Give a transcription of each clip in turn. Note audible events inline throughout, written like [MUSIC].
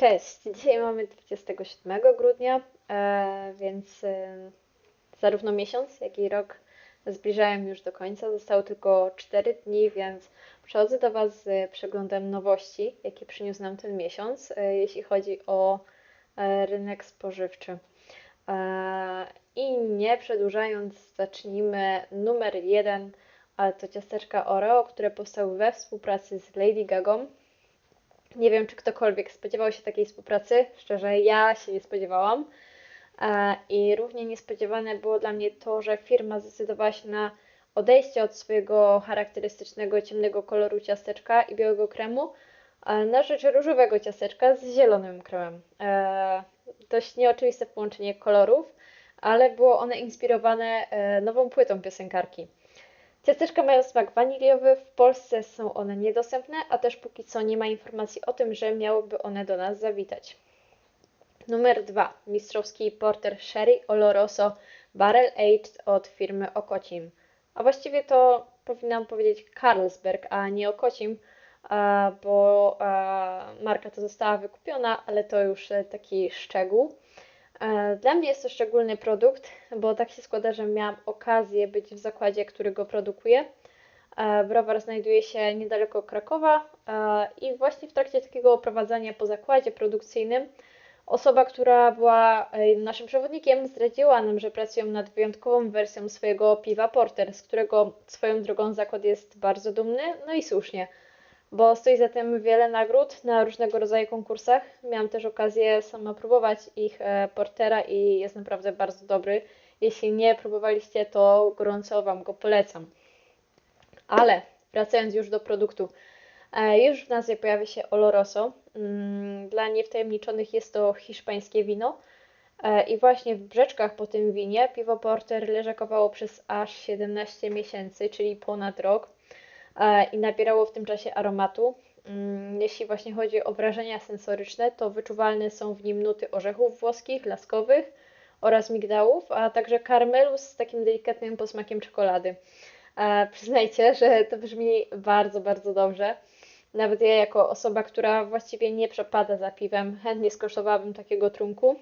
Cześć, dzisiaj mamy 27 grudnia, e, więc e, zarówno miesiąc, jak i rok zbliżają już do końca. Zostało tylko 4 dni, więc przechodzę do Was z przeglądem nowości, jakie przyniósł nam ten miesiąc, e, jeśli chodzi o rynek spożywczy. I nie przedłużając, zacznijmy numer jeden, ale to ciasteczka Oreo, które powstały we współpracy z Lady Gagą. Nie wiem, czy ktokolwiek spodziewał się takiej współpracy. Szczerze, ja się nie spodziewałam. E, I równie niespodziewane było dla mnie to, że firma zdecydowała się na odejście od swojego charakterystycznego ciemnego koloru ciasteczka i białego kremu e, na rzecz różowego ciasteczka z zielonym kremem. E, dość nieoczywiste połączenie kolorów, ale było one inspirowane nową płytą piosenkarki. Ciasteczka mają smak waniliowy, w Polsce są one niedostępne, a też póki co nie ma informacji o tym, że miałyby one do nas zawitać. Numer 2. Mistrzowski porter Sherry Oloroso Barrel Aged od firmy Okocim. A właściwie to powinnam powiedzieć Carlsberg, a nie Okocim, bo marka to została wykupiona, ale to już e, taki szczegół. E, dla mnie jest to szczególny produkt, bo tak się składa, że miałam okazję być w zakładzie, który go produkuje. E, browar znajduje się niedaleko Krakowa e, i właśnie w trakcie takiego oprowadzania po zakładzie produkcyjnym osoba, która była naszym przewodnikiem, zdradziła nam, że pracują nad wyjątkową wersją swojego piwa Porter, z którego swoją drogą zakład jest bardzo dumny, no i słusznie bo stoi za tym wiele nagród na różnego rodzaju konkursach. Miałam też okazję sama próbować ich e, portera i jest naprawdę bardzo dobry. Jeśli nie próbowaliście, to gorąco Wam go polecam. Ale wracając już do produktu, e, już w nazwie pojawia się Oloroso. Mm, dla niewtajemniczonych jest to hiszpańskie wino. E, I właśnie w brzeczkach po tym winie piwo porter leżakowało przez aż 17 miesięcy, czyli ponad rok. E, i nabierało w tym czasie aromatu. Mm, jeśli właśnie chodzi o wrażenia sensoryczne, to wyczuwalne są w nim nuty orzechów włoskich, laskowych oraz migdałów, a także karmelu z takim delikatnym posmakiem czekolady. E, przyznajcie, że to brzmi bardzo, bardzo dobrze. Nawet ja, jako osoba, która właściwie nie przepada za piwem, chętnie skosztowałabym takiego trunku.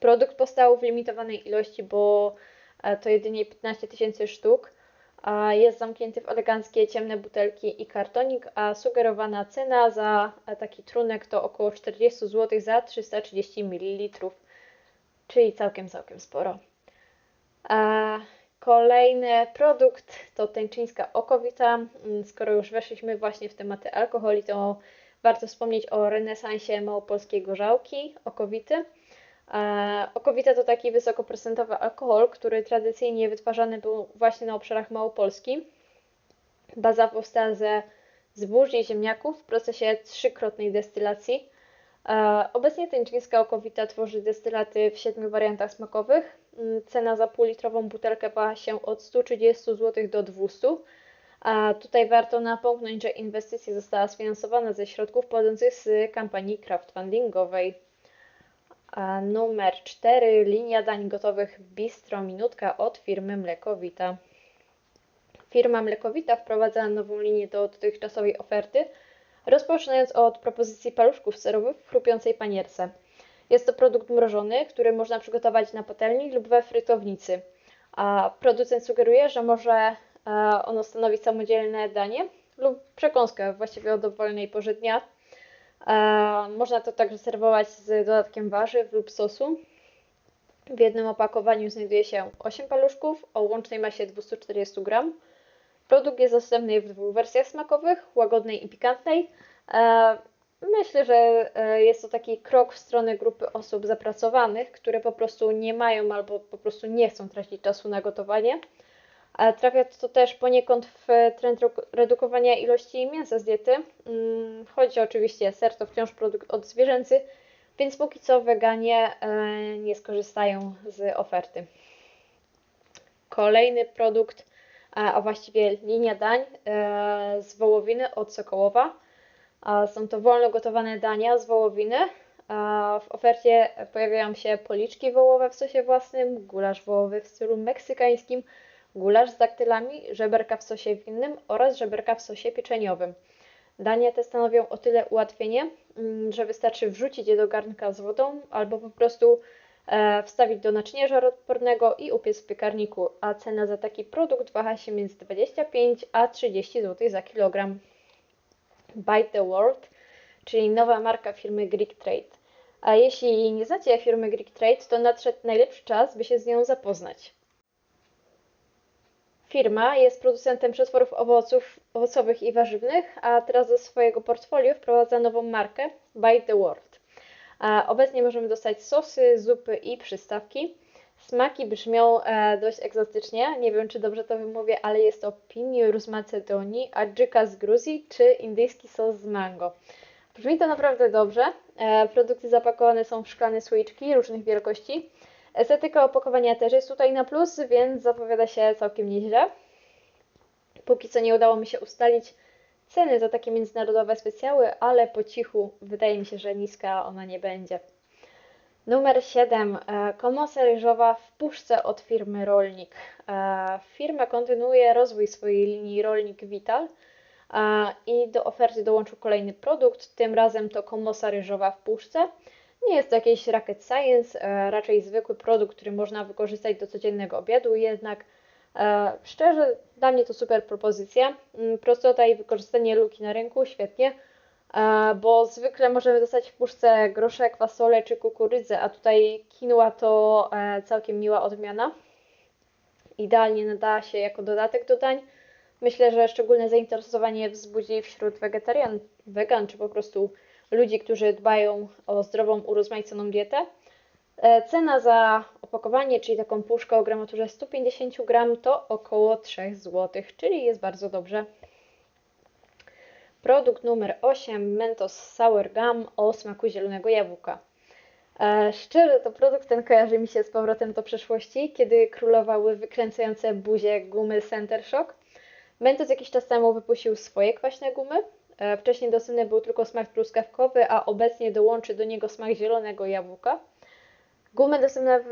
Produkt powstał w limitowanej ilości, bo e, to jedynie 15 tysięcy sztuk jest zamknięty w eleganckie ciemne butelki i kartonik, a sugerowana cena za taki trunek to około 40 zł za 330 ml, czyli całkiem, całkiem sporo. Kolejny produkt to tęczyńska okowita. Mm, skoro już weszliśmy właśnie w tematy alkoholi, to warto wspomnieć o renesansie małopolskiej gorzałki, okowity. E, okowita to taki wysokoprocentowy alkohol, który tradycyjnie wytwarzany był właśnie na obszarach Małopolski. Baza powstała ze zbóż i ziemniaków w procesie trzykrotnej destylacji. E, obecnie teńczyńska okowita tworzy destylaty w siedmiu wariantach smakowych. Mm, cena za półlitrową butelkę waha się od 130 zł do 200 a tutaj warto napomknąć, że inwestycja została sfinansowana ze środków pochodzących z kampanii crowdfundingowej. Numer 4. Linia dań gotowych Bistro Minutka od firmy Mlekowita. Firma Mlekowita wprowadza nową linię do dotychczasowej oferty, rozpoczynając od propozycji paluszków serowych w chrupiącej panierce. Jest to produkt mrożony, który można przygotować na patelni lub we frytownicy. A producent sugeruje, że może e, ono stanowić samodzielne danie lub przekąskę właściwie o dowolnej porze dnia, można to także serwować z dodatkiem warzyw lub sosu. W jednym opakowaniu znajduje się 8 paluszków o łącznej masie 240 g. Produkt jest dostępny w dwóch wersjach smakowych, łagodnej i pikantnej. Myślę, że e, jest to taki krok w stronę grupy osób zapracowanych, które po prostu nie mają albo po prostu nie chcą tracić czasu na gotowanie. Trafia to też poniekąd w trend redukowania ilości mięsa z diety. Mm, chodzi oczywiście, ser to wciąż produkt odzwierzęcy, więc póki co weganie e, nie skorzystają z oferty. Kolejny produkt, a właściwie linia dań e, z wołowiny od Sokołowa. Są to wolno gotowane dania z wołowiny. W ofercie pojawiają się policzki wołowe w sosie własnym, gulasz wołowy w stylu meksykańskim, gulasz z daktylami, żeberka w sosie winnym oraz żeberka w sosie pieczeniowym. Dania te stanowią o tyle ułatwienie, mm, że wystarczy wrzucić je do garnka z wodą albo po prostu e, wstawić do naczynia żaroodpornego i upiec w piekarniku, a cena za taki produkt waha się między 25 a 30 zł za kilogram. Bite the World, czyli nowa marka firmy Greek Trade. A jeśli nie znacie firmy Greek Trade, to nadszedł najlepszy czas, by się z nią zapoznać. Firma jest producentem przetworów owoców, owocowych i warzywnych, a teraz do swojego portfolio wprowadza nową markę By the World. A obecnie możemy dostać sosy, zupy i przystawki. Smaki brzmią e, dość egzotycznie, nie wiem czy dobrze to wymówię, ale jest to pinjur z Macedonii, adżyka z Gruzji czy indyjski sos z mango. Brzmi to naprawdę dobrze. E, produkty zapakowane są w szklane słoiczki różnych wielkości. Estetyka opakowania też jest tutaj na plus, więc zapowiada się całkiem nieźle. Póki co nie udało mi się ustalić ceny za takie międzynarodowe specjały, ale po cichu wydaje mi się, że niska ona nie będzie. Numer 7. E, komosa ryżowa w puszce od firmy Rolnik. E, firma kontynuuje rozwój swojej linii Rolnik Vital i do oferty dołączył kolejny produkt. Tym razem to komosa ryżowa w puszce. Nie jest to jakiś rocket science, e, raczej zwykły produkt, który można wykorzystać do codziennego obiadu, jednak e, szczerze dla mnie to super propozycja. Mm, prostota i wykorzystanie luki na rynku, świetnie, e, bo zwykle możemy dostać w puszce groszek, fasolę czy kukurydzę, a tutaj quinoa to całkiem miła odmiana. Idealnie nada się jako dodatek do dań. Myślę, że szczególne zainteresowanie wzbudzi wśród wegetarian, wegan czy po prostu ludzi, którzy dbają o zdrową, urozmaiconą dietę. E, cena za opakowanie, czyli taką puszkę o gramaturze 150 gram, to około 3 zł, czyli jest bardzo dobrze. Produkt numer 8, Mentos Sour Gum o smaku zielonego jabłka. E, szczerze, to produkt ten kojarzy mi się z powrotem do przeszłości, kiedy królowały wykręcające buzie gumy Center Shock. Mentos jakiś czas temu wypuścił swoje kwaśne gumy, wcześniej dostępny był tylko smak truskawkowy, a obecnie dołączy do niego smak zielonego jabłka. Gumy dostępne w,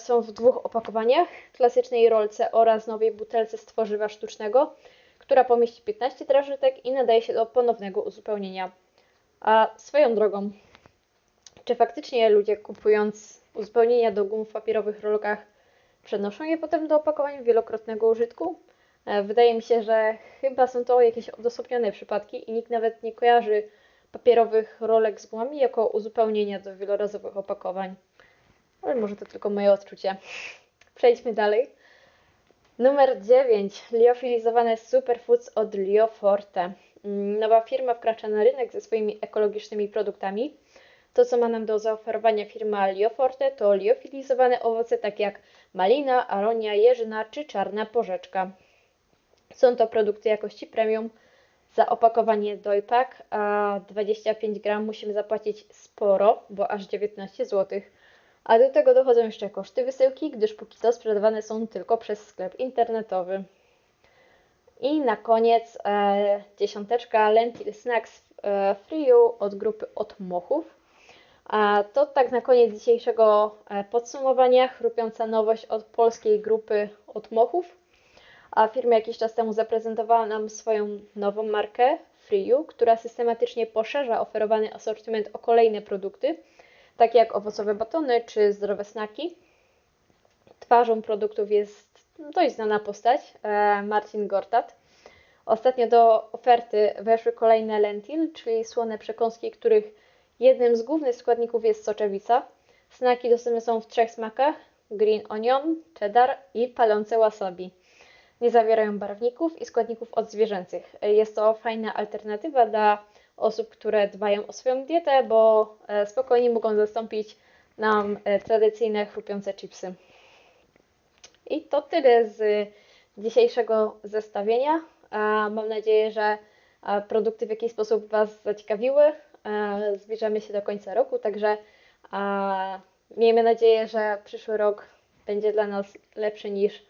są w dwóch opakowaniach, klasycznej rolce oraz nowej butelce z tworzywa sztucznego, która pomieści 15 drażnitek i nadaje się do ponownego uzupełnienia. A swoją drogą, czy faktycznie ludzie kupując uzupełnienia do gum w papierowych rolkach przenoszą je potem do opakowań wielokrotnego użytku? E, wydaje mi się, że chyba są to jakieś odosobnione przypadki i nikt nawet nie kojarzy papierowych rolek z gumami jako uzupełnienia do wielorazowych opakowań. Ale może to tylko moje odczucie. [LAUGHS] Przejdźmy dalej. Numer 9. Liofilizowane superfoods od Lioforte. Mm, nowa firma wkracza na rynek ze swoimi ekologicznymi produktami. To, co ma nam do zaoferowania firma Lioforte, to liofilizowane owoce takie jak malina, aronia, jeżyna czy czarna porzeczka. Są to produkty jakości premium. Za opakowanie dojpak a 25 gram musimy zapłacić sporo, bo aż 19 zł. A do tego dochodzą jeszcze koszty wysyłki, gdyż póki co sprzedawane są tylko przez sklep internetowy. I na koniec e, dziesiąteczka Lentil Snacks e, Friu od grupy Otmochów. A to tak na koniec dzisiejszego e, podsumowania chrupiąca nowość od polskiej grupy Otmochów a firma jakiś czas temu zaprezentowała nam swoją nową markę Freeyu, która systematycznie poszerza oferowany asortyment o kolejne produkty, takie jak owocowe batony czy zdrowe snaki. Twarzą produktów jest dość znana postać, e, Marcin Gortat. Ostatnio do oferty weszły kolejne lentil, czyli słone przekąski, których jednym z głównych składników jest soczewica. Snaki dostępne są w trzech smakach: green onion, cheddar i palące wasabi nie zawierają barwników i składników odzwierzęcych. Jest to fajna alternatywa dla osób, które dbają o swoją dietę, bo e, spokojnie mogą zastąpić nam e, tradycyjne chrupiące chipsy. I to tyle z dzisiejszego zestawienia. Mam nadzieję, że produkty w jakiś sposób Was zaciekawiły. Zbliżamy się do końca roku, także miejmy nadzieję, że przyszły rok będzie dla nas lepszy niż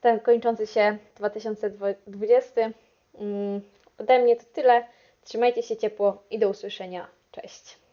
ten kończący się 2020. Mm, ode mnie to tyle. Trzymajcie się ciepło i do usłyszenia. Cześć.